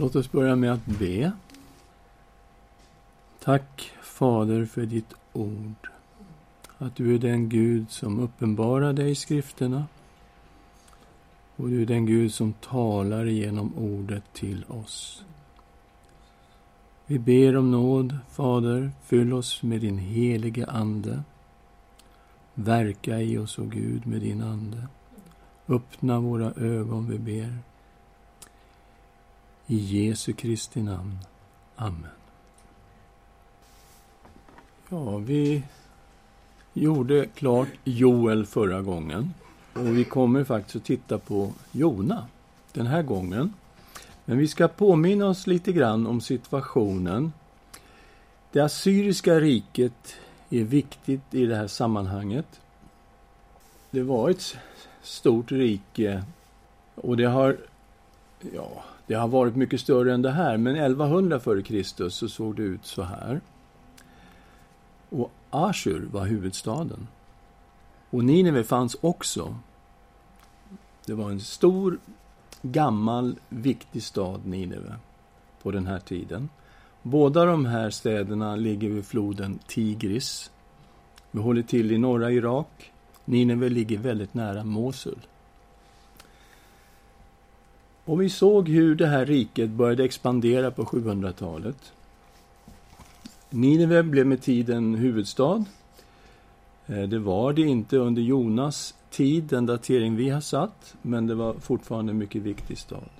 Låt oss börja med att be. Tack Fader för ditt ord. Att du är den Gud som uppenbarar dig i skrifterna. Och du är den Gud som talar genom ordet till oss. Vi ber om nåd, Fader. Fyll oss med din helige Ande. Verka i oss, o Gud, med din Ande. Öppna våra ögon, vi ber. I Jesu Kristi namn. Amen. Ja, vi gjorde klart Joel förra gången. Och vi kommer faktiskt att titta på Jona den här gången. Men vi ska påminna oss lite grann om situationen. Det assyriska riket är viktigt i det här sammanhanget. Det var ett stort rike och det har, ja, det har varit mycket större än det här, men 1100 f.Kr. så såg det ut så här. Och Ashur var huvudstaden. Och Nineve fanns också. Det var en stor, gammal, viktig stad, Nineve, på den här tiden. Båda de här städerna ligger vid floden Tigris. Vi håller till i norra Irak. Nineve ligger väldigt nära Mosul. Och vi såg hur det här riket började expandera på 700-talet. Nineve blev med tiden huvudstad. Eh, det var det inte under Jonas tid, den datering vi har satt, men det var fortfarande en mycket viktig stad.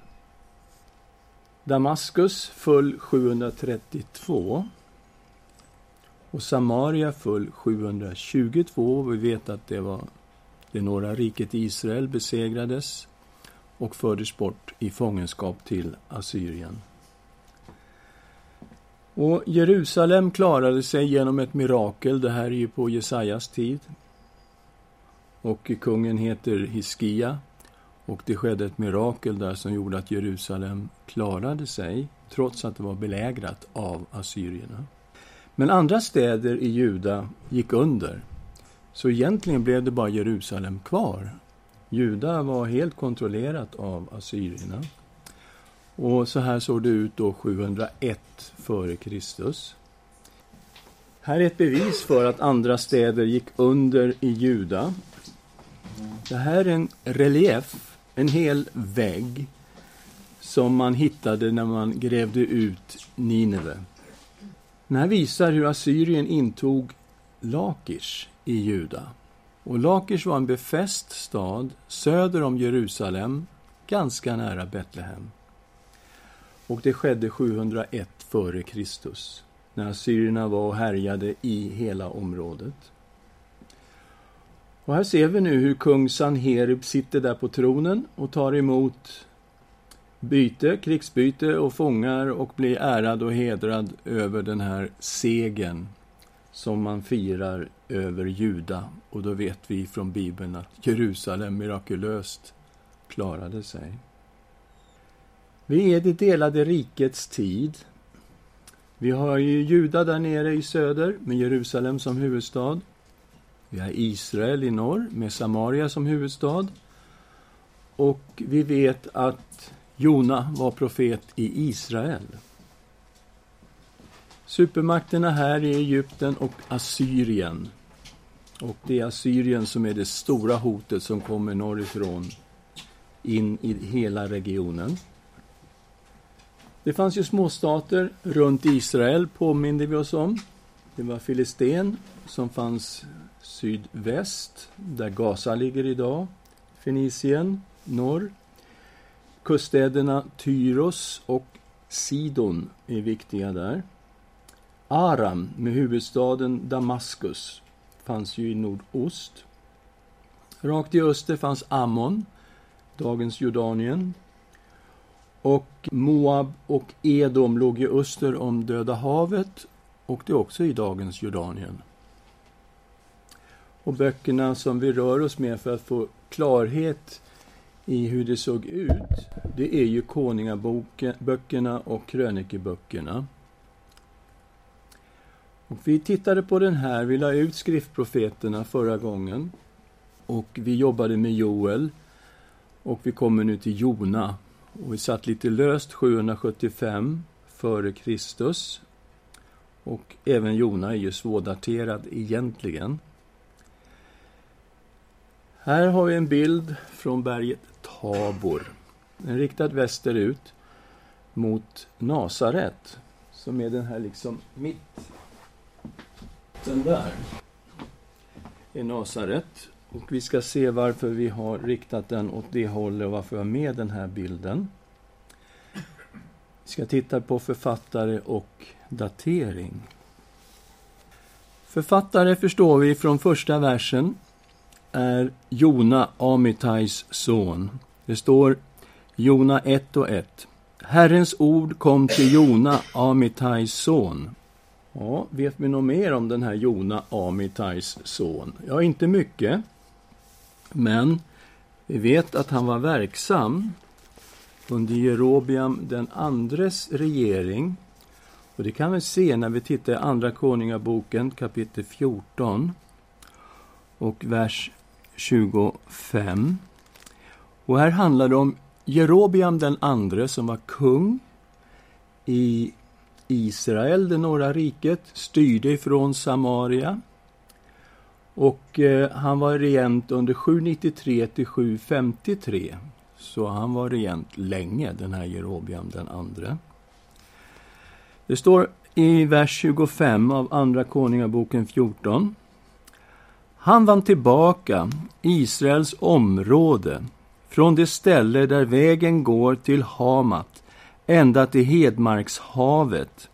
Damaskus föll 732 och Samaria föll 722. Vi vet att det var det norra riket Israel besegrades och fördes bort i fångenskap till Assyrien. Och Jerusalem klarade sig genom ett mirakel. Det här är ju på Jesajas tid. Och kungen heter Hiskia. Och det skedde ett mirakel där som gjorde att Jerusalem klarade sig trots att det var belägrat av assyrierna. Men andra städer i Juda gick under. Så egentligen blev det bara Jerusalem kvar. Juda var helt kontrollerat av assyrierna. Och så här såg det ut då 701 före Kristus. Här är ett bevis för att andra städer gick under i Juda. Det här är en relief, en hel vägg som man hittade när man grävde ut Nineve. Den här visar hur Assyrien intog Lakish i Juda. Och Lakish var en befäst stad söder om Jerusalem, ganska nära Betlehem. Och det skedde 701 före Kristus, när assyrierna var och härjade i hela området. Och här ser vi nu hur kung Sanherib sitter där på tronen och tar emot byte, krigsbyte och fångar och blir ärad och hedrad över den här segern som man firar över Juda. Och då vet vi från Bibeln att Jerusalem mirakulöst klarade sig. Vi är det delade rikets tid. Vi har ju Juda där nere i söder med Jerusalem som huvudstad. Vi har Israel i norr med Samaria som huvudstad. Och vi vet att Jona var profet i Israel. Supermakterna här är Egypten och Assyrien. Och det är Assyrien som är det stora hotet som kommer norrifrån in i hela regionen. Det fanns ju småstater runt Israel, påminde vi oss om. Det var Filisten som fanns sydväst, där Gaza ligger idag. Fenicien, norr. Kuststäderna Tyros och Sidon är viktiga där. Aram med huvudstaden Damaskus fanns ju i nordost. Rakt i öster fanns Ammon, dagens Jordanien. Och Moab och Edom låg i öster om Döda havet och det är också i dagens Jordanien. Och böckerna som vi rör oss med för att få klarhet i hur det såg ut, det är ju Konungaböckerna och krönikeböckerna. Och vi tittade på den här, vi la ut skriftprofeterna förra gången. Och vi jobbade med Joel. Och vi kommer nu till Jona. Och vi satt lite löst 775 före Kristus. Och även Jona är ju svårdaterad egentligen. Här har vi en bild från berget Tabor. Den riktad västerut mot Nasaret, som är den här liksom mitt... Den där är Nasaret. Och vi ska se varför vi har riktat den åt det hållet och varför vi har med den här bilden. Vi ska titta på författare och datering. Författare förstår vi från första versen är Jona, Amitais son. Det står Jona 1 och 1. Herrens ord kom till Jona, Amitais son. Ja, vet vi något mer om den här Jona, Amitais son? Ja, inte mycket. Men vi vet att han var verksam under Jerobiam den andres regering. Och det kan vi se när vi tittar i Andra Konungaboken kapitel 14 och vers 25. Och här handlar det om Jerobiam den andre som var kung i Israel, det norra riket, styrde ifrån Samaria. Och eh, han var regent under 793 till 753. Så han var regent länge, den här Jerobiam den andre. Det står i vers 25 av Andra Konungaboken 14. Han vann tillbaka Israels område från det ställe där vägen går till Hamat ända till Hedmarkshavet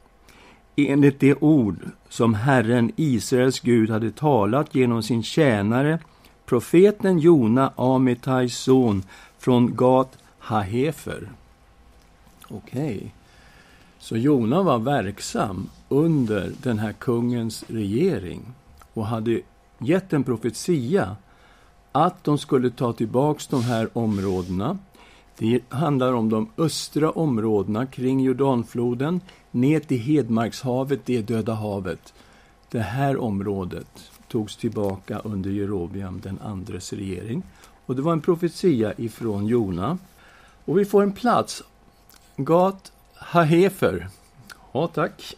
enligt det ord som Herren, Israels Gud, hade talat genom sin tjänare, profeten Jona, Amitais son, från Gat Hahefer. Okej. Okay. Så Jona var verksam under den här kungens regering och hade gett en profetia att de skulle ta tillbaka de här områdena. Det handlar om de östra områdena kring Jordanfloden, ner till Hedmarkshavet, det Döda havet. Det här området togs tillbaka under Jerobiam den andres regering. Och det var en profetia ifrån Jona. Och vi får en plats. Gat Hahefer. Ja, tack.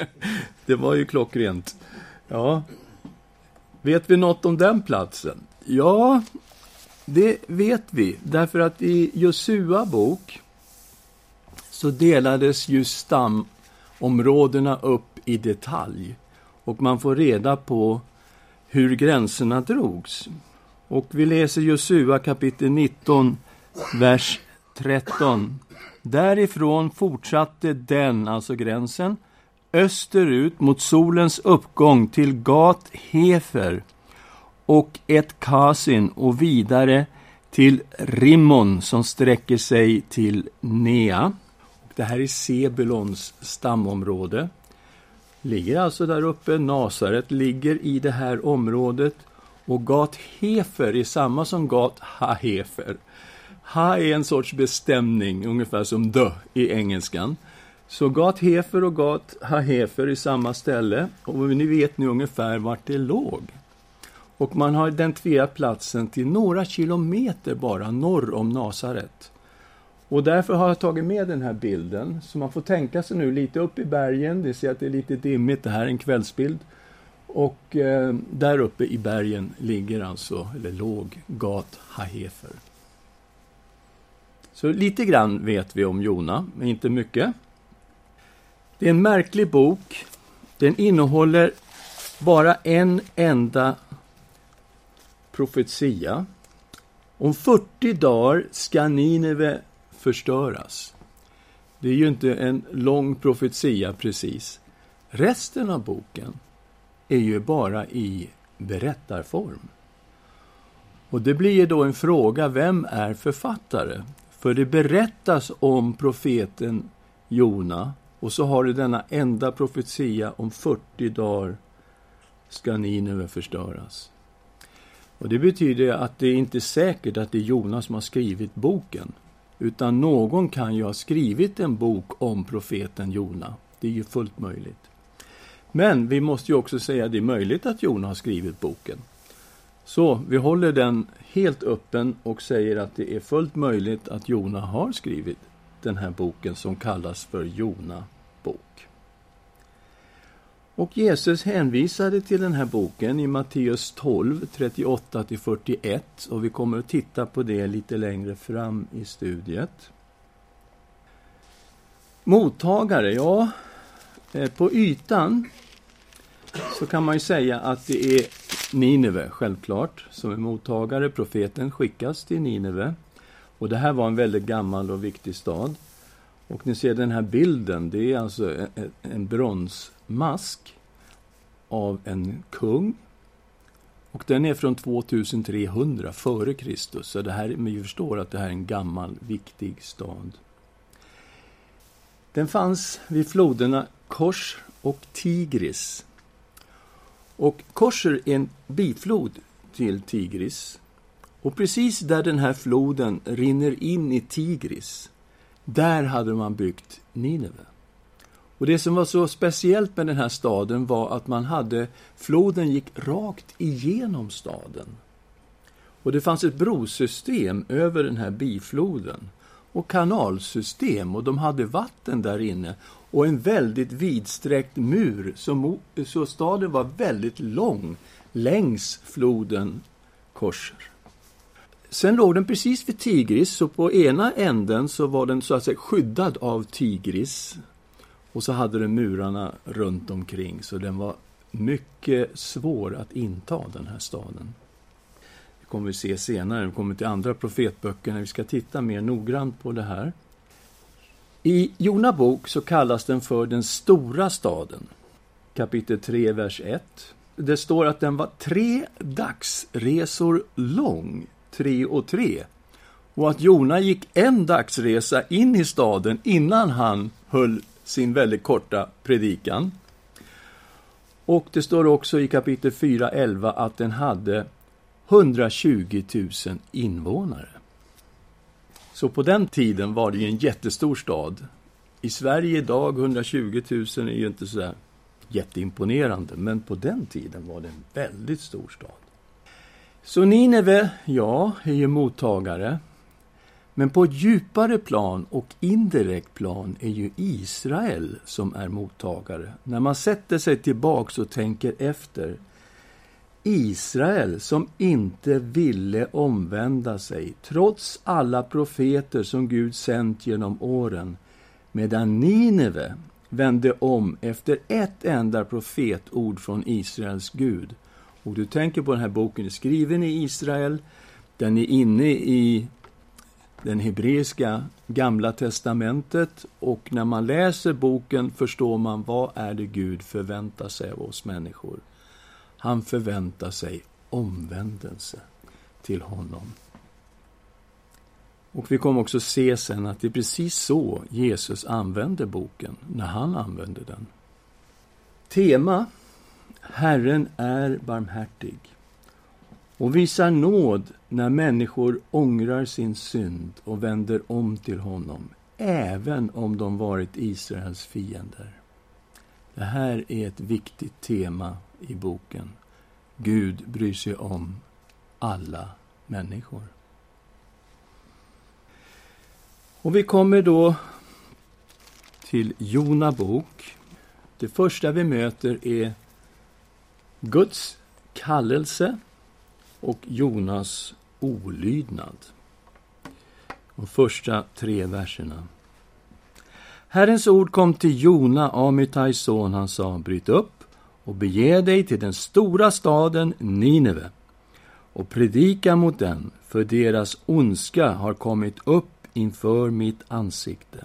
det var ju klockrent. Ja. Vet vi något om den platsen? Ja, det vet vi. Därför att i Josua bok så delades ju stamområdena upp i detalj. Och man får reda på hur gränserna drogs. Och vi läser Josua kapitel 19, vers 13. Därifrån fortsatte den, alltså gränsen, österut mot solens uppgång till Gat Hefer och ett Kasin och vidare till Rimmon som sträcker sig till Nea. Det här är Sebulons stamområde. Ligger alltså där uppe. Nasaret ligger i det här området. Och Gat Hefer är samma som Gat Hahefer. Ha är en sorts bestämning, ungefär som dö i engelskan. Så Gat Hefer och Gat Hahefer är samma ställe. Och ni vet nu ungefär vart det låg. Och man har identifierat platsen till några kilometer bara norr om Nasaret. Och därför har jag tagit med den här bilden, så man får tänka sig nu lite upp i bergen. Det ser att det är lite dimmigt, det här är en kvällsbild. Och eh, där uppe i bergen ligger alltså, eller låg, Gat Hahefer. Så lite grann vet vi om Jona, men inte mycket. Det är en märklig bok. Den innehåller bara en enda profetia. Om 40 dagar ska Nineve förstöras. Det är ju inte en lång profetia precis. Resten av boken är ju bara i berättarform. Och det blir då en fråga, vem är författare? För det berättas om profeten Jona och så har du denna enda profetia om 40 dagar ska Nineve förstöras. Och Det betyder att det inte är säkert att det är Jonas som har skrivit boken. Utan någon kan ju ha skrivit en bok om profeten Jona. Det är ju fullt möjligt. Men vi måste ju också säga att det är möjligt att Jona har skrivit boken. Så vi håller den helt öppen och säger att det är fullt möjligt att Jona har skrivit den här boken som kallas för Jona bok. Och Jesus hänvisade till den här boken i Matteus 12, 38-41 och vi kommer att titta på det lite längre fram i studiet. Mottagare, ja, eh, på ytan så kan man ju säga att det är Nineve, självklart, som är mottagare. Profeten skickas till Nineve. Och det här var en väldigt gammal och viktig stad. Och ni ser den här bilden, det är alltså en, en mask av en kung. Och den är från 2300 före Kristus, så det här, vi förstår att det här är en gammal, viktig stad. Den fanns vid floderna Kors och Tigris. Och Korser är en biflod till Tigris. Och precis där den här floden rinner in i Tigris, där hade man byggt Nineve. Och det som var så speciellt med den här staden var att man hade, floden gick rakt igenom staden. Och det fanns ett brosystem över den här bifloden och kanalsystem och de hade vatten där inne och en väldigt vidsträckt mur, så, så staden var väldigt lång längs floden Korser. Sen låg den precis vid Tigris, så på ena änden så var den så att säga skyddad av Tigris. Och så hade den murarna runt omkring, så den var mycket svår att inta, den här staden. Det kommer vi se senare, vi kommer till andra profetböcker när vi ska titta mer noggrant på det här. I Jona bok så kallas den för den stora staden. Kapitel 3, vers 1. Det står att den var tre dagsresor lång, tre och tre. Och att Jona gick en dagsresa in i staden innan han höll sin väldigt korta predikan. Och det står också i kapitel 4.11 att den hade 120 000 invånare. Så på den tiden var det ju en jättestor stad. I Sverige idag, 120 000 är ju inte så jätteimponerande, men på den tiden var det en väldigt stor stad. Så Nineve, ja, är ju mottagare. Men på ett djupare plan och indirekt plan är ju Israel som är mottagare. När man sätter sig tillbaks och tänker efter Israel som inte ville omvända sig, trots alla profeter som Gud sänt genom åren, medan Nineve vände om efter ett enda profetord från Israels Gud. Och du tänker på den här boken, skriven i Israel, den är inne i den hebreiska gamla testamentet och när man läser boken förstår man vad är det Gud förväntar sig av oss människor. Han förväntar sig omvändelse till honom. Och vi kommer också se sen att det är precis så Jesus använder boken, när han använder den. Tema Herren är barmhärtig och visar nåd när människor ångrar sin synd och vänder om till honom, även om de varit Israels fiender. Det här är ett viktigt tema i boken. Gud bryr sig om alla människor. Och vi kommer då till Jona bok. Det första vi möter är Guds kallelse och Jonas olydnad. De första tre verserna. Herrens ord kom till Jona, Amitais son. Han sa, bryt upp och bege dig till den stora staden Nineve och predika mot den, för deras ondska har kommit upp inför mitt ansikte.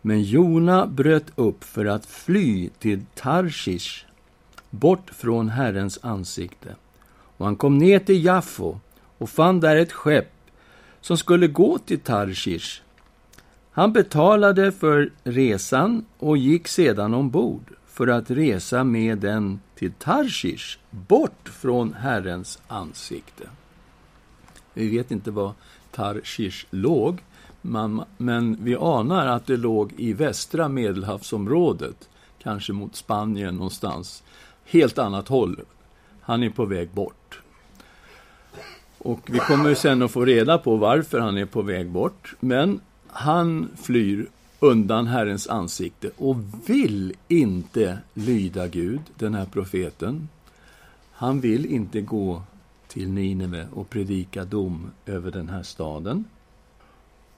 Men Jona bröt upp för att fly till Tarshish, bort från Herrens ansikte. Och han kom ner till Jaffo och fann där ett skepp som skulle gå till Tarshish. Han betalade för resan och gick sedan ombord för att resa med den till Tarshish, bort från Herrens ansikte. Vi vet inte var Tarshish låg, men vi anar att det låg i västra Medelhavsområdet, kanske mot Spanien någonstans. Helt annat håll. Han är på väg bort. Och vi kommer sen att få reda på varför han är på väg bort. Men han flyr undan Herrens ansikte och vill inte lyda Gud, den här profeten. Han vill inte gå till Nineve och predika dom över den här staden.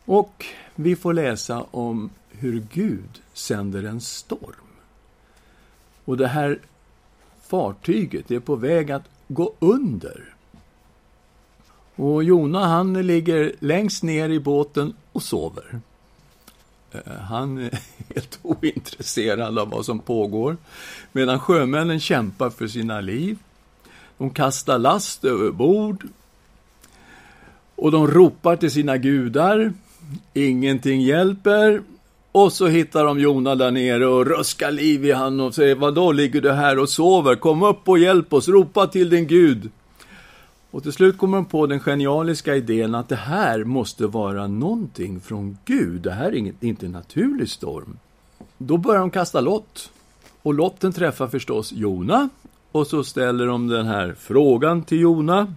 Och vi får läsa om hur Gud sänder en storm. Och det här fartyget är på väg att gå under. Och Jona han ligger längst ner i båten och sover. Eh, han är helt ointresserad av vad som pågår, medan sjömännen kämpar för sina liv. De kastar last över bord och de ropar till sina gudar. Ingenting hjälper. Och så hittar de Jona där nere och ruskar liv i han och säger Vad då ligger du här och sover? Kom upp och hjälp oss, ropa till din Gud. Och till slut kommer de på den genialiska idén att det här måste vara någonting från Gud. Det här är inget, inte en naturlig storm. Då börjar de kasta lott. Och lotten träffar förstås Jona. Och så ställer de den här frågan till Jona.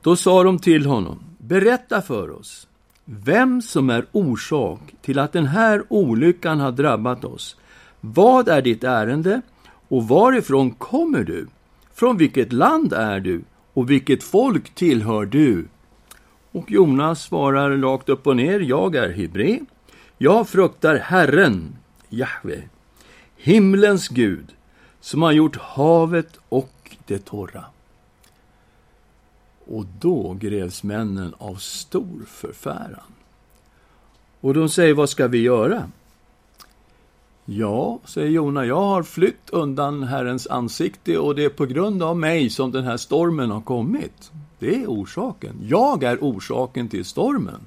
Då sa de till honom, berätta för oss vem som är orsak till att den här olyckan har drabbat oss. Vad är ditt ärende och varifrån kommer du? Från vilket land är du och vilket folk tillhör du? Och Jonas svarar rakt upp och ner, jag är hebré. Jag fruktar Herren, Jahve, himlens Gud, som har gjort havet och det torra. Och då grevs männen av stor förfäran. Och de säger, vad ska vi göra? Ja, säger Jona, jag har flytt undan Herrens ansikte och det är på grund av mig som den här stormen har kommit. Det är orsaken. Jag är orsaken till stormen.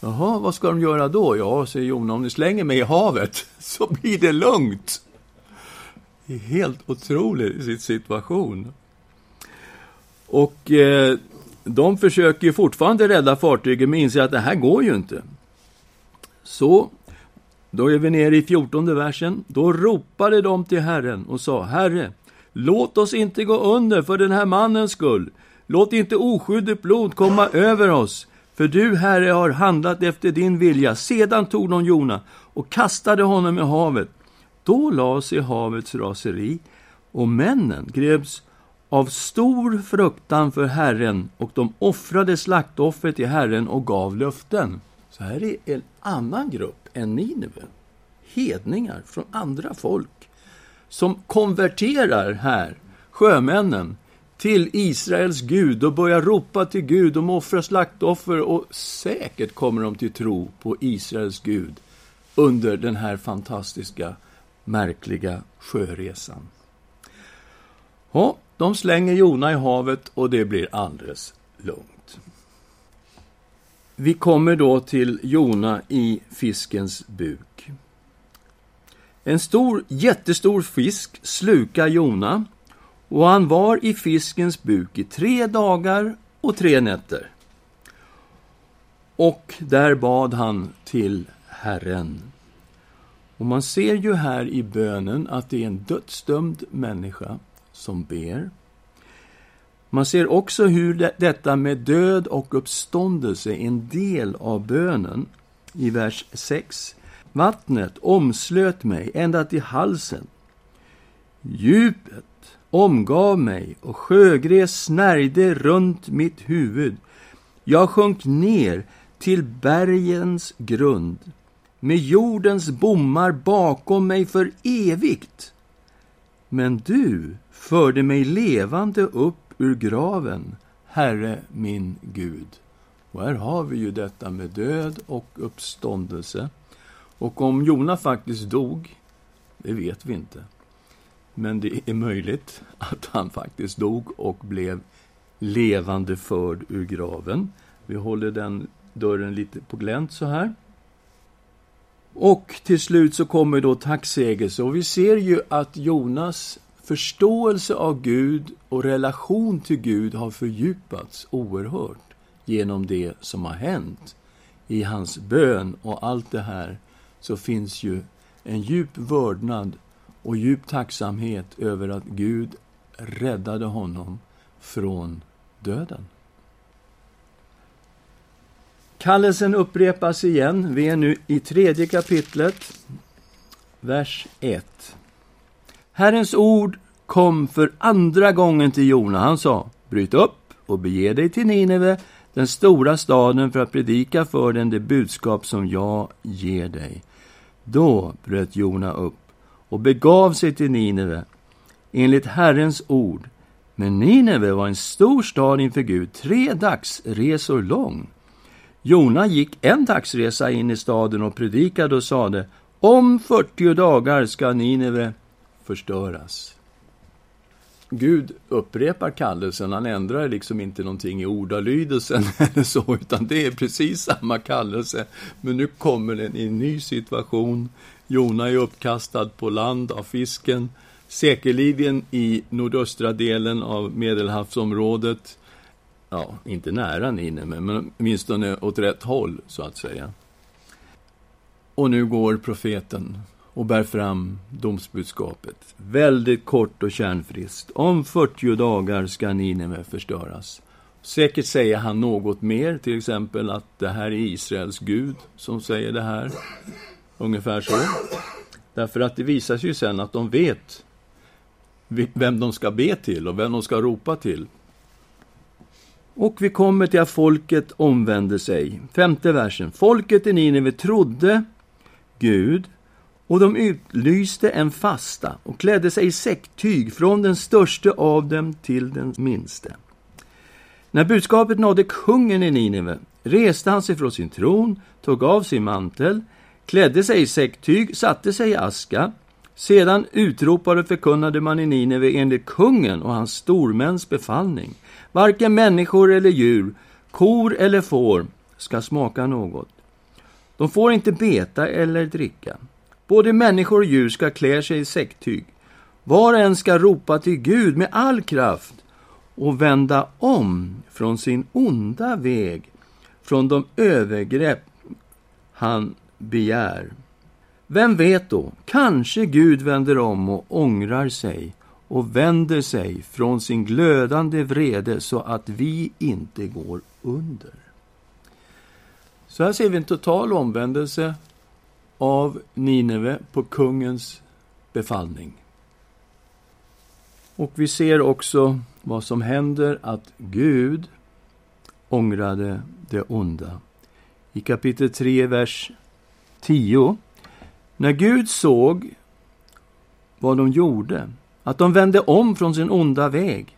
Jaha, vad ska de göra då? Ja, säger Jona, om ni slänger mig i havet så blir det lugnt. Det är helt otrolig situation. Och eh, de försöker fortfarande rädda fartyget men inser att det här går ju inte. Så då är vi nere i fjortonde versen. Då ropade de till Herren och sa, Herre, låt oss inte gå under för den här mannens skull. Låt inte oskyldigt blod komma över oss, för du, Herre, har handlat efter din vilja. Sedan tog de Jona och kastade honom i havet. Då lade sig havets raseri, och männen greps av stor fruktan för Herren, och de offrade slaktoffer till Herren och gav löften. Så här är en annan grupp än Nineve. Hedningar från andra folk som konverterar här, sjömännen, till Israels Gud och börjar ropa till Gud. De offrar slaktoffer och säkert kommer de till tro på Israels Gud under den här fantastiska, märkliga sjöresan. Ja, de slänger Jona i havet och det blir alldeles lugnt. Vi kommer då till Jona i fiskens buk. En stor, jättestor fisk slukar Jona och han var i fiskens buk i tre dagar och tre nätter. Och där bad han till Herren. Och man ser ju här i bönen att det är en dödsdömd människa som ber. Man ser också hur detta med död och uppståndelse är en del av bönen i vers 6. Vattnet omslöt mig ända till halsen. Djupet omgav mig och sjögräs snärjde runt mitt huvud. Jag sjönk ner till bergens grund med jordens bommar bakom mig för evigt. Men du förde mig levande upp ur graven, Herre min Gud. Och här har vi ju detta med död och uppståndelse. Och om Jona faktiskt dog, det vet vi inte. Men det är möjligt att han faktiskt dog och blev levande förd ur graven. Vi håller den dörren lite på glänt så här. Och till slut så kommer då tacksägelse och vi ser ju att Jonas förståelse av Gud och relation till Gud har fördjupats oerhört genom det som har hänt. I hans bön och allt det här så finns ju en djup vördnad och djup tacksamhet över att Gud räddade honom från döden. Kallelsen upprepas igen. Vi är nu i tredje kapitlet, vers 1. Herrens ord kom för andra gången till Jona. Han sa, bryt upp och bege dig till Nineve, den stora staden, för att predika för den det budskap som jag ger dig. Då bröt Jona upp och begav sig till Nineve enligt Herrens ord. Men Nineve var en stor stad inför Gud, tre dagsresor lång. Jona gick en dagsresa in i staden och predikade och sade om 40 dagar ska Nineve förstöras. Gud upprepar kallelsen, han ändrar liksom inte någonting i ordalydelsen eller så, utan det är precis samma kallelse. Men nu kommer den i en ny situation. Jona är uppkastad på land av fisken, säkerligen i nordöstra delen av Medelhavsområdet. Ja, inte nära Nineve, men åtminstone åt rätt håll, så att säga. Och nu går profeten och bär fram domsbudskapet. Väldigt kort och kärnfriskt. Om 40 dagar ska Nineve förstöras. Säkert säger han något mer, till exempel att det här är Israels Gud som säger det här. Ungefär så. Därför att det visar sig ju sen att de vet vem de ska be till och vem de ska ropa till. Och vi kommer till att folket omvände sig. Femte versen. Folket i Nineve trodde Gud och de utlyste en fasta och klädde sig i säcktyg från den störste av dem till den minste. När budskapet nådde kungen i Nineve reste han sig från sin tron, tog av sin mantel, klädde sig i säcktyg, satte sig i aska. Sedan utropade och förkunnade man i Nineve enligt kungen och hans stormäns befallning. Varken människor eller djur, kor eller får ska smaka något. De får inte beta eller dricka. Både människor och djur ska klä sig i säcktyg. Var och en ska ropa till Gud med all kraft och vända om från sin onda väg, från de övergrepp han begär. Vem vet då, kanske Gud vänder om och ångrar sig och vänder sig från sin glödande vrede så att vi inte går under. Så här ser vi en total omvändelse av Nineve på kungens befallning. Och vi ser också vad som händer, att Gud ångrade det onda. I kapitel 3, vers 10. När Gud såg vad de gjorde, att de vände om från sin onda väg,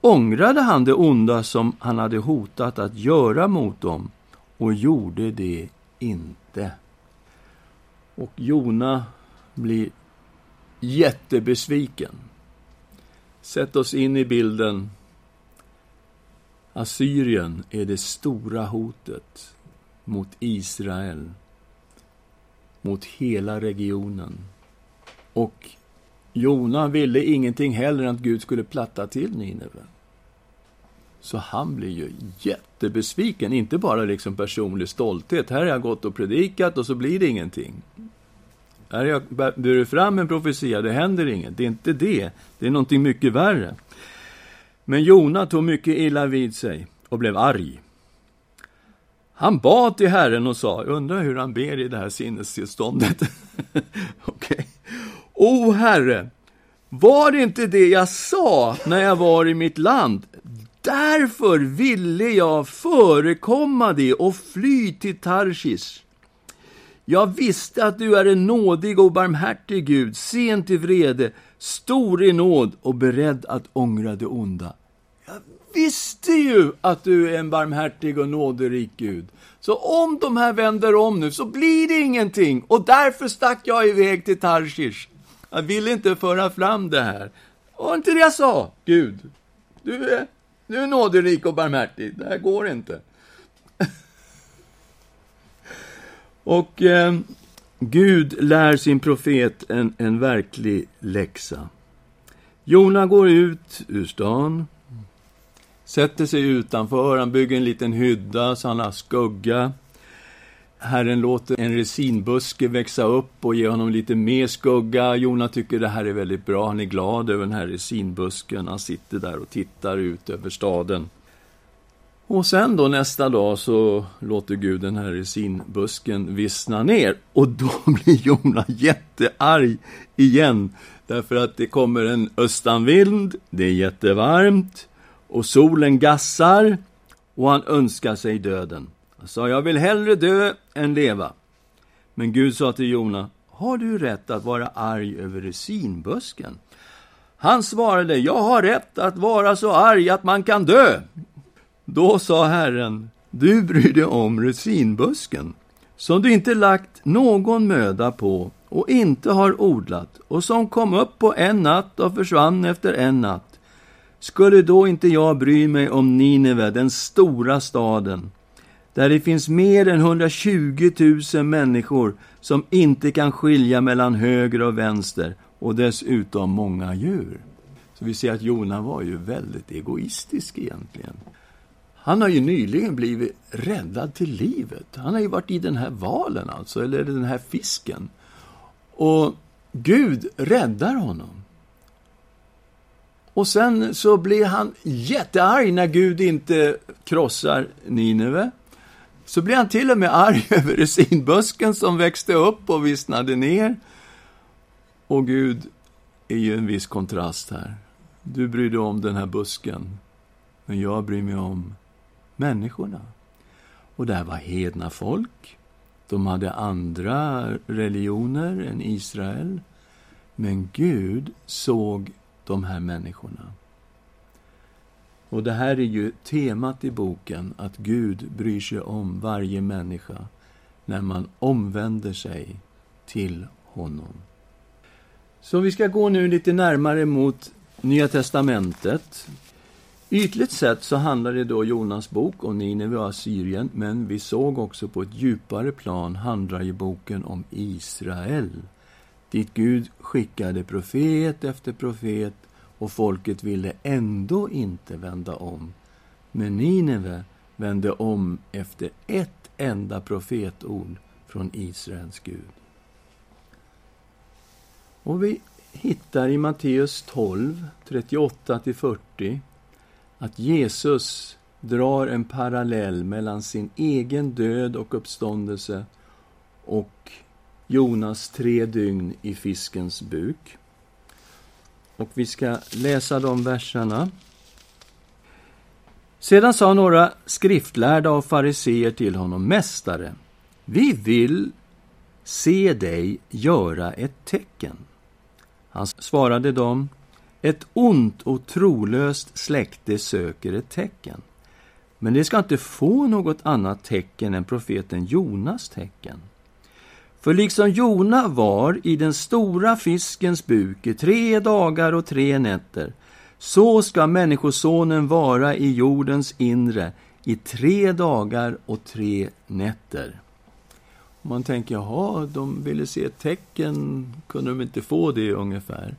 ångrade han det onda som han hade hotat att göra mot dem och gjorde det inte. Och Jona blir jättebesviken. Sätt oss in i bilden. Assyrien är det stora hotet mot Israel, mot hela regionen. Och Jona ville ingenting hellre än att Gud skulle platta till Nineve. Så han blir ju jättebesviken, inte bara liksom personlig stolthet. Här har jag gått och predikat och så blir det ingenting. Här har jag burit fram en profetia, det händer inget. Det är inte det, det är någonting mycket värre. Men Jona tog mycket illa vid sig och blev arg. Han bad till Herren och sa, undrar hur han ber i det här sinnestillståndet. Okej. Okay. O Herre, var det inte det jag sa när jag var i mitt land? Därför ville jag förekomma det och fly till Tarshish. Jag visste att du är en nådig och barmhärtig Gud, sen till vrede, stor i nåd och beredd att ångra det onda. Jag visste ju att du är en barmhärtig och nåderik Gud. Så om de här vänder om nu så blir det ingenting och därför stack jag iväg till Tarshish. Jag ville inte föra fram det här. Det var inte det jag sa, Gud. Du är du är nåderik och barmhärtig. Det här går inte. Och eh, Gud lär sin profet en, en verklig läxa. Jona går ut ur stan, sätter sig utanför, han bygger en liten hydda så han har skugga. Herren låter en resinbuske växa upp och ge honom lite mer skugga. Jona tycker det här är väldigt bra. Han är glad över den här resinbusken. Han sitter där och tittar ut över staden. Och sen då nästa dag så låter Gud den här resinbusken vissna ner. Och då blir Jona jättearg igen. Därför att det kommer en östanvind, det är jättevarmt och solen gassar och han önskar sig döden. Han sa, jag vill hellre dö än leva. Men Gud sa till Jona, har du rätt att vara arg över resinbusken? Han svarade, jag har rätt att vara så arg att man kan dö. Då sa Herren, du bryr dig om rosinbusken, som du inte lagt någon möda på och inte har odlat och som kom upp på en natt och försvann efter en natt. Skulle då inte jag bry mig om Nineve, den stora staden, där det finns mer än 120 000 människor som inte kan skilja mellan höger och vänster och dessutom många djur. Så vi ser att Jona var ju väldigt egoistisk egentligen. Han har ju nyligen blivit räddad till livet. Han har ju varit i den här valen alltså, eller den här fisken. Och Gud räddar honom. Och sen så blir han jättearg när Gud inte krossar Nineve. Så blir han till och med arg över resinbusken som växte upp och vissnade ner. Och Gud är ju en viss kontrast här. Du bryr dig om den här busken, men jag bryr mig om människorna. Och det här var hedna folk. De hade andra religioner än Israel. Men Gud såg de här människorna. Och det här är ju temat i boken, att Gud bryr sig om varje människa när man omvänder sig till honom. Så vi ska gå nu lite närmare mot Nya testamentet. Ytligt sett så handlar det då Jonas bok om Nineve och Assyrien, men vi såg också på ett djupare plan handlar ju boken om Israel, dit Gud skickade profet efter profet och folket ville ändå inte vända om. Men Nineve vände om efter ett enda profetord från Israels Gud. Och vi hittar i Matteus 12, 38-40 att Jesus drar en parallell mellan sin egen död och uppståndelse och Jonas tre dygn i fiskens buk. Och vi ska läsa de verserna. Sedan sa några skriftlärda och fariseer till honom, Mästare, vi vill se dig göra ett tecken. Han svarade dem, ett ont och trolöst släkte söker ett tecken. Men det ska inte få något annat tecken än profeten Jonas tecken. För liksom Jona var i den stora fiskens buk i tre dagar och tre nätter, så ska Människosonen vara i jordens inre i tre dagar och tre nätter. Man tänker, jaha, de ville se ett tecken, kunde de inte få det ungefär?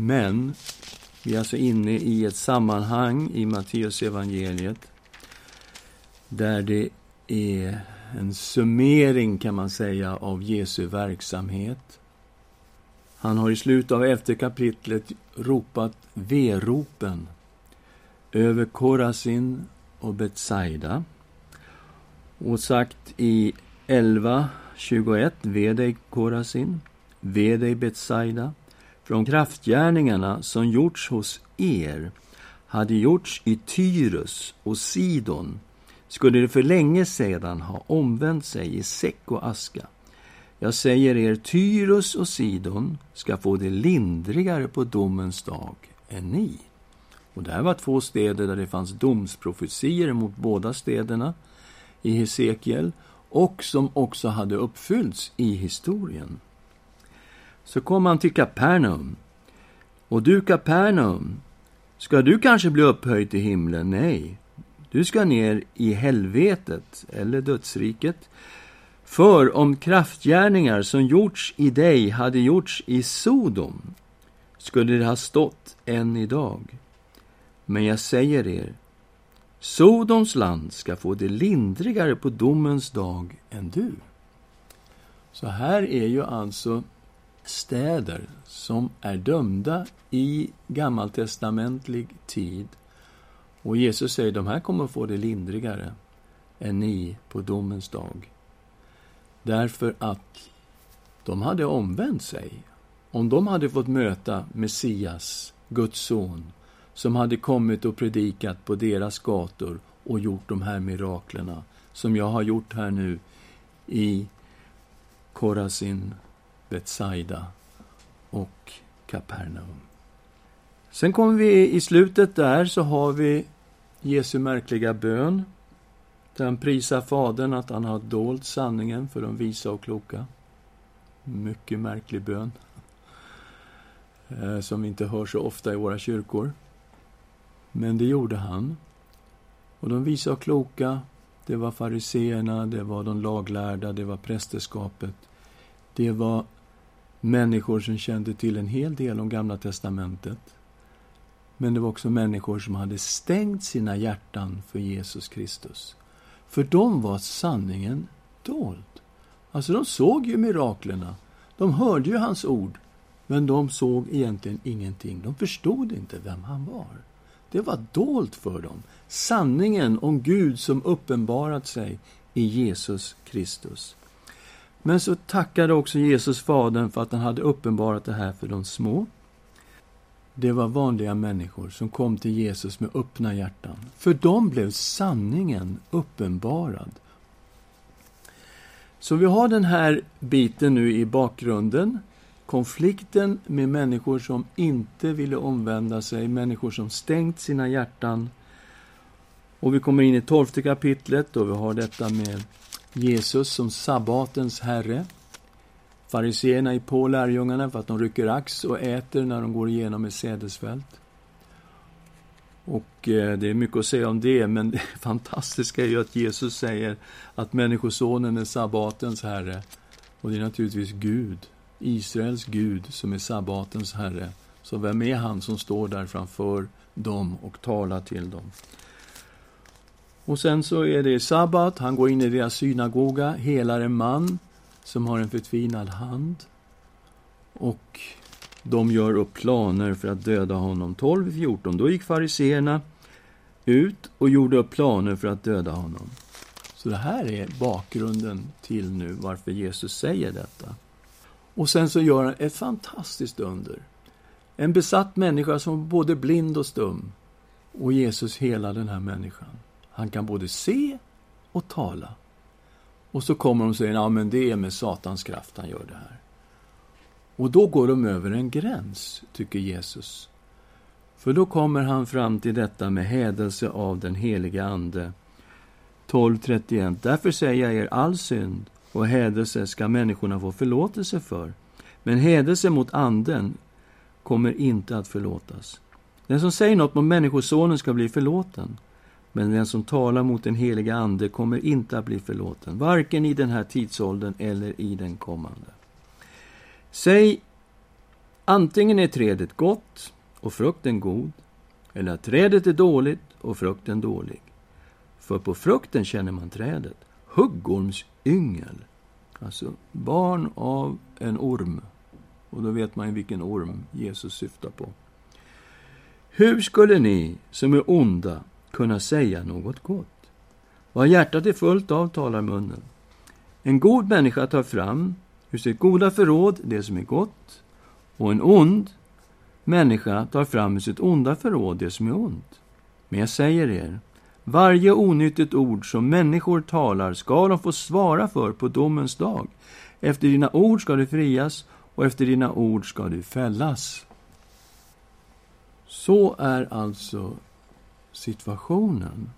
Men vi är alltså inne i ett sammanhang i Matteus evangeliet där det är en summering, kan man säga, av Jesu verksamhet. Han har i slutet av elfte kapitlet ropat veropen över Korasin och Betsaida och sagt i 11.21 Ve dig Korasin, ve dig Betsaida från kraftgärningarna som gjorts hos er hade gjorts i Tyrus och Sidon skulle de för länge sedan ha omvänt sig i säck och aska. Jag säger er, Tyrus och Sidon ska få det lindrigare på domens dag än ni. Och det här var två städer där det fanns domsprofetier mot båda städerna i Hesekiel och som också hade uppfyllts i historien. Så kom han till Kapernaum. Och du, Kapernaum, ska du kanske bli upphöjd till himlen? Nej, du ska ner i helvetet, eller dödsriket. För om kraftgärningar som gjorts i dig hade gjorts i Sodom skulle det ha stått än idag. Men jag säger er, Sodoms land ska få det lindrigare på domens dag än du. Så här är ju alltså städer som är dömda i gammaltestamentlig tid. Och Jesus säger de här kommer att få det lindrigare än ni på domens dag. Därför att de hade omvänt sig. Om de hade fått möta Messias, Guds son, som hade kommit och predikat på deras gator och gjort de här miraklerna som jag har gjort här nu i Korasin, Betsaida och Kapernaum. Sen kommer vi i slutet där så har vi Jesu märkliga bön. Där han prisar Fadern att han har dolt sanningen för de visa och kloka. Mycket märklig bön. Eh, som vi inte hör så ofta i våra kyrkor. Men det gjorde han. Och de visa och kloka, det var fariseerna, det var de laglärda, det var prästerskapet. Det var människor som kände till en hel del om Gamla testamentet. Men det var också människor som hade stängt sina hjärtan för Jesus Kristus. För dem var sanningen dold. Alltså, de såg ju miraklerna. De hörde ju hans ord. Men de såg egentligen ingenting. De förstod inte vem han var. Det var dolt för dem. Sanningen om Gud som uppenbarat sig i Jesus Kristus. Men så tackade också Jesus Fadern för att han hade uppenbarat det här för de små. Det var vanliga människor som kom till Jesus med öppna hjärtan. För dem blev sanningen uppenbarad. Så vi har den här biten nu i bakgrunden. Konflikten med människor som inte ville omvända sig, människor som stängt sina hjärtan. Och vi kommer in i tolfte kapitlet och vi har detta med Jesus som sabbatens herre. Fariséerna är på lärjungarna för att de rycker ax och äter när de går igenom ett sädesfält. Och eh, det är mycket att säga om det, men det fantastiska är ju att Jesus säger att Människosonen är sabbatens herre. Och det är naturligtvis Gud, Israels Gud, som är sabbatens herre. Så vem är han som står där framför dem och talar till dem? Och sen så är det sabbat, han går in i deras synagoga, helar en man som har en förtvinad hand. Och de gör upp planer för att döda honom. 12-14. Då gick fariseerna ut och gjorde upp planer för att döda honom. Så det här är bakgrunden till nu varför Jesus säger detta. Och sen så gör han ett fantastiskt under. En besatt människa som är både blind och stum. Och Jesus hela den här människan. Han kan både se och tala. Och så kommer de och säger, ja men det är med Satans kraft han gör det här. Och då går de över en gräns, tycker Jesus. För då kommer han fram till detta med hädelse av den heliga Ande. 12.31. Därför säger jag er, all synd och hädelse ska människorna få förlåtelse för. Men hädelse mot Anden kommer inte att förlåtas. Den som säger något mot Människosonen ska bli förlåten. Men den som talar mot den heliga Ande kommer inte att bli förlåten, varken i den här tidsåldern eller i den kommande. Säg antingen är trädet gott och frukten god, eller att trädet är dåligt och frukten dålig. För på frukten känner man trädet. Huggormsyngel, alltså barn av en orm. Och då vet man ju vilken orm Jesus syftar på. Hur skulle ni som är onda kunna säga något gott? Vad hjärtat är fullt av talar munnen. En god människa tar fram ur sitt goda förråd det som är gott, och en ond människa tar fram ur sitt onda förråd det som är ont. Men jag säger er, varje onyttigt ord som människor talar ska de få svara för på domens dag. Efter dina ord ska du frias, och efter dina ord ska du fällas. Så är alltså situationen.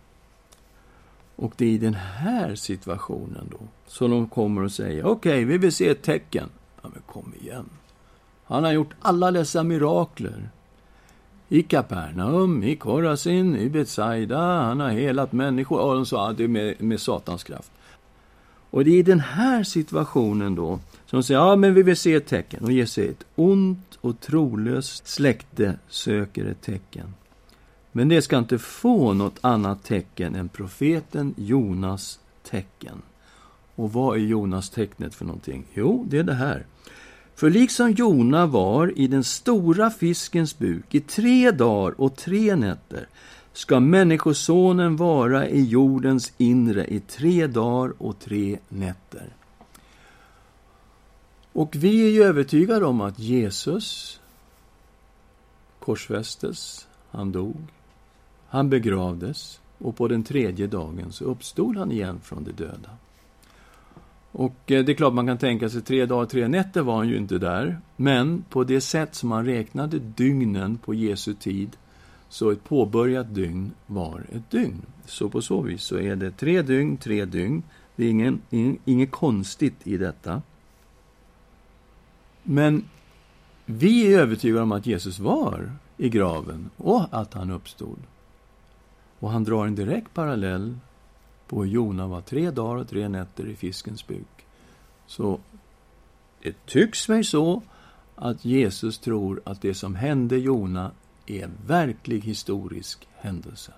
Och det är i den här situationen då som de kommer och säger okej, okay, vi vill se ett tecken. Ja, men kom igen. Han har gjort alla dessa mirakler. I Kapernaum, i Korasin, i Betsaida. Han har helat människor. Och de sa att det är med, med Satans kraft. Och det är i den här situationen då som de säger ja, men vi vill se ett tecken. Och ger sig ett ont och trolöst släkte söker ett tecken. Men det ska inte få något annat tecken än profeten Jonas tecken. Och vad är Jonas tecknet för någonting? Jo, det är det här. För liksom Jona var i den stora fiskens buk i tre dagar och tre nätter ska Människosonen vara i jordens inre i tre dagar och tre nätter. Och vi är ju övertygade om att Jesus korsfästes, han dog, han begravdes och på den tredje dagen så uppstod han igen från de döda. Och eh, det är klart man kan tänka sig tre dagar, tre nätter var han ju inte där. Men på det sätt som man räknade dygnen på Jesu tid så ett påbörjat dygn var ett dygn. Så på så vis så är det tre dygn, tre dygn. Det är ingen, ingen, inget konstigt i detta. Men vi är övertygade om att Jesus var i graven och att han uppstod. Och han drar en direkt parallell på hur Jona var tre dagar och tre nätter i fiskens buk. Så det tycks mig så att Jesus tror att det som hände Jona är en verklig historisk händelse.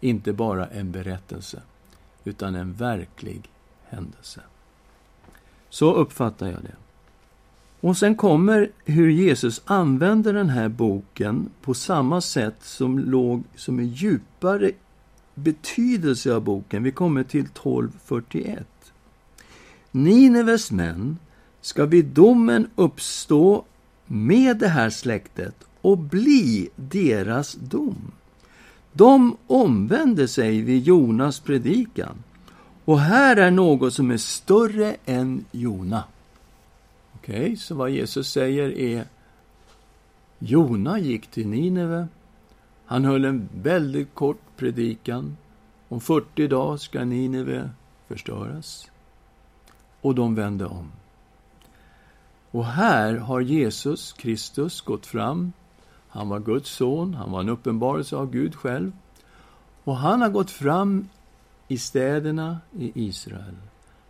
Inte bara en berättelse, utan en verklig händelse. Så uppfattar jag det. Och sen kommer hur Jesus använder den här boken på samma sätt som låg som en djupare betydelse av boken. Vi kommer till 1241. Nineves män ska vid domen uppstå med det här släktet och bli deras dom. De omvände sig vid Jonas predikan. Och här är något som är större än Jona. Okej, okay, så vad Jesus säger är Jona gick till Nineve. Han höll en väldigt kort predikan. Om 40 dagar ska Nineve förstöras. Och de vände om. Och här har Jesus Kristus gått fram. Han var Guds son, han var en uppenbarelse av Gud själv. Och han har gått fram i städerna i Israel.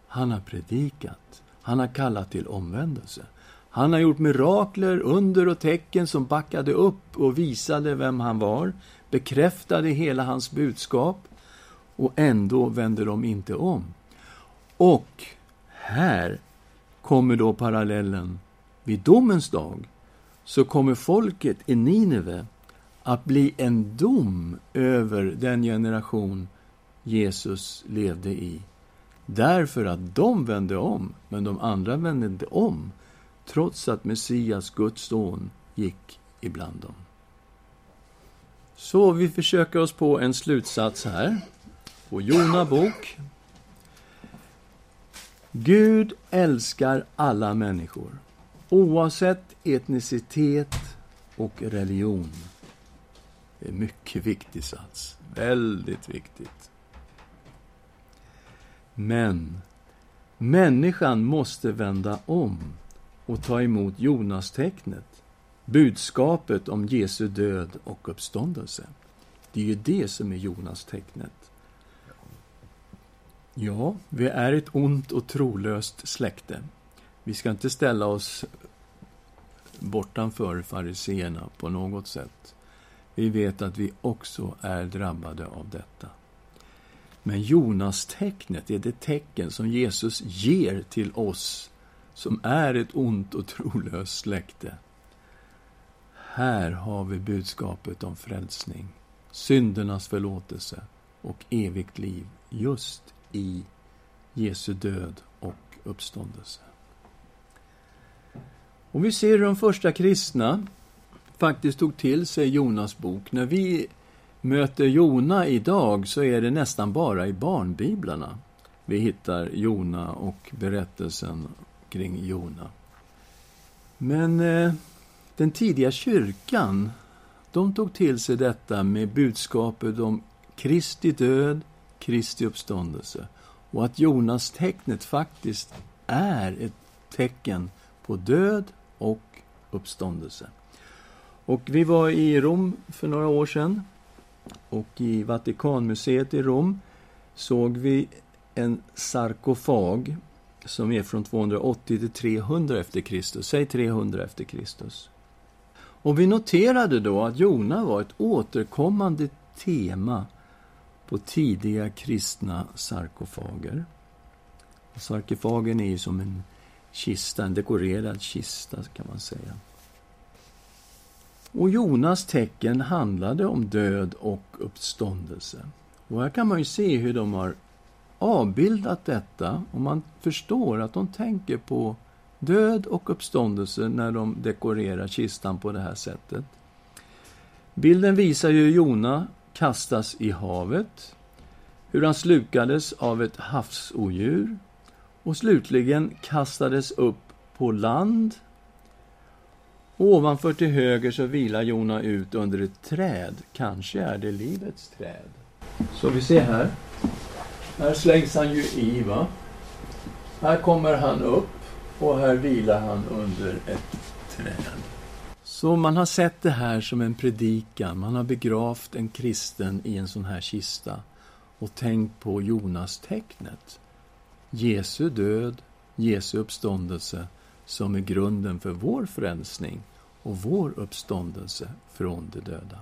Han har predikat. Han har kallat till omvändelse. Han har gjort mirakler, under och tecken som backade upp och visade vem han var, bekräftade hela hans budskap och ändå vände de inte om. Och här kommer då parallellen. Vid domens dag så kommer folket i Nineve att bli en dom över den generation Jesus levde i. Därför att de vände om, men de andra vände inte om trots att Messias, Guds son, gick ibland dem. Så vi försöker oss på en slutsats här. På Jona bok. Gud älskar alla människor, oavsett etnicitet och religion. Det är en mycket viktig sats. Väldigt viktigt. Men människan måste vända om och ta emot Jonas-tecknet, budskapet om Jesu död och uppståndelse. Det är ju det som är Jonas-tecknet. Ja, vi är ett ont och trolöst släkte. Vi ska inte ställa oss bortanför fariseerna på något sätt. Vi vet att vi också är drabbade av detta. Men Jonas-tecknet är det tecken som Jesus ger till oss som är ett ont och trolöst släkte. Här har vi budskapet om frälsning, syndernas förlåtelse och evigt liv just i Jesu död och uppståndelse. Om vi ser hur de första kristna faktiskt tog till sig Jonas bok. När vi möter Jona idag så är det nästan bara i barnbiblarna vi hittar Jona och berättelsen kring Jona. Men eh, den tidiga kyrkan, de tog till sig detta med budskapet om Kristi död, Kristi uppståndelse och att Jonas tecknet faktiskt är ett tecken på död och uppståndelse. Och vi var i Rom för några år sedan och i Vatikanmuseet i Rom såg vi en sarkofag som är från 280 till 300 efter Kristus. Säg 300 efter Kristus. Och vi noterade då att Jona var ett återkommande tema på tidiga kristna sarkofager. Sarkofagen är ju som en kista, en dekorerad kista kan man säga. Och Jonas tecken handlade om död och uppståndelse. Och här kan man ju se hur de har avbildat detta och man förstår att de tänker på död och uppståndelse när de dekorerar kistan på det här sättet. Bilden visar ju Jona kastas i havet, hur han slukades av ett havsodjur och slutligen kastades upp på land. Ovanför till höger så vilar Jona ut under ett träd. Kanske är det livets träd. Så vi ser här. Här slängs han ju i, va? Här kommer han upp och här vilar han under ett träd. Så man har sett det här som en predikan. Man har begravt en kristen i en sån här kista och tänkt på Jonas tecknet. Jesu död, Jesu uppståndelse som är grunden för vår frälsning och vår uppståndelse från de döda.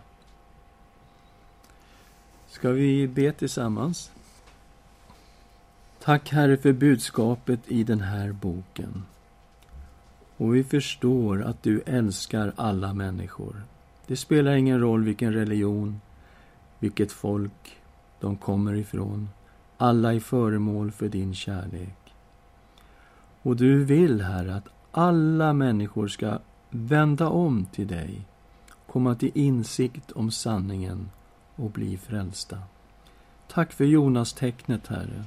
Ska vi be tillsammans? Tack Herre för budskapet i den här boken. Och vi förstår att du älskar alla människor. Det spelar ingen roll vilken religion, vilket folk de kommer ifrån. Alla är föremål för din kärlek. Och du vill, Herre, att alla människor ska vända om till dig, komma till insikt om sanningen och bli frälsta. Tack för Jonas tecknet, Herre,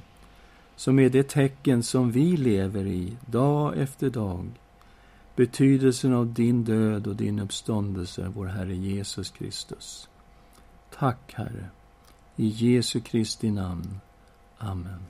som är det tecken som vi lever i dag efter dag. Betydelsen av din död och din uppståndelse, vår Herre Jesus Kristus. Tack, Herre. I Jesu Kristi namn. Amen.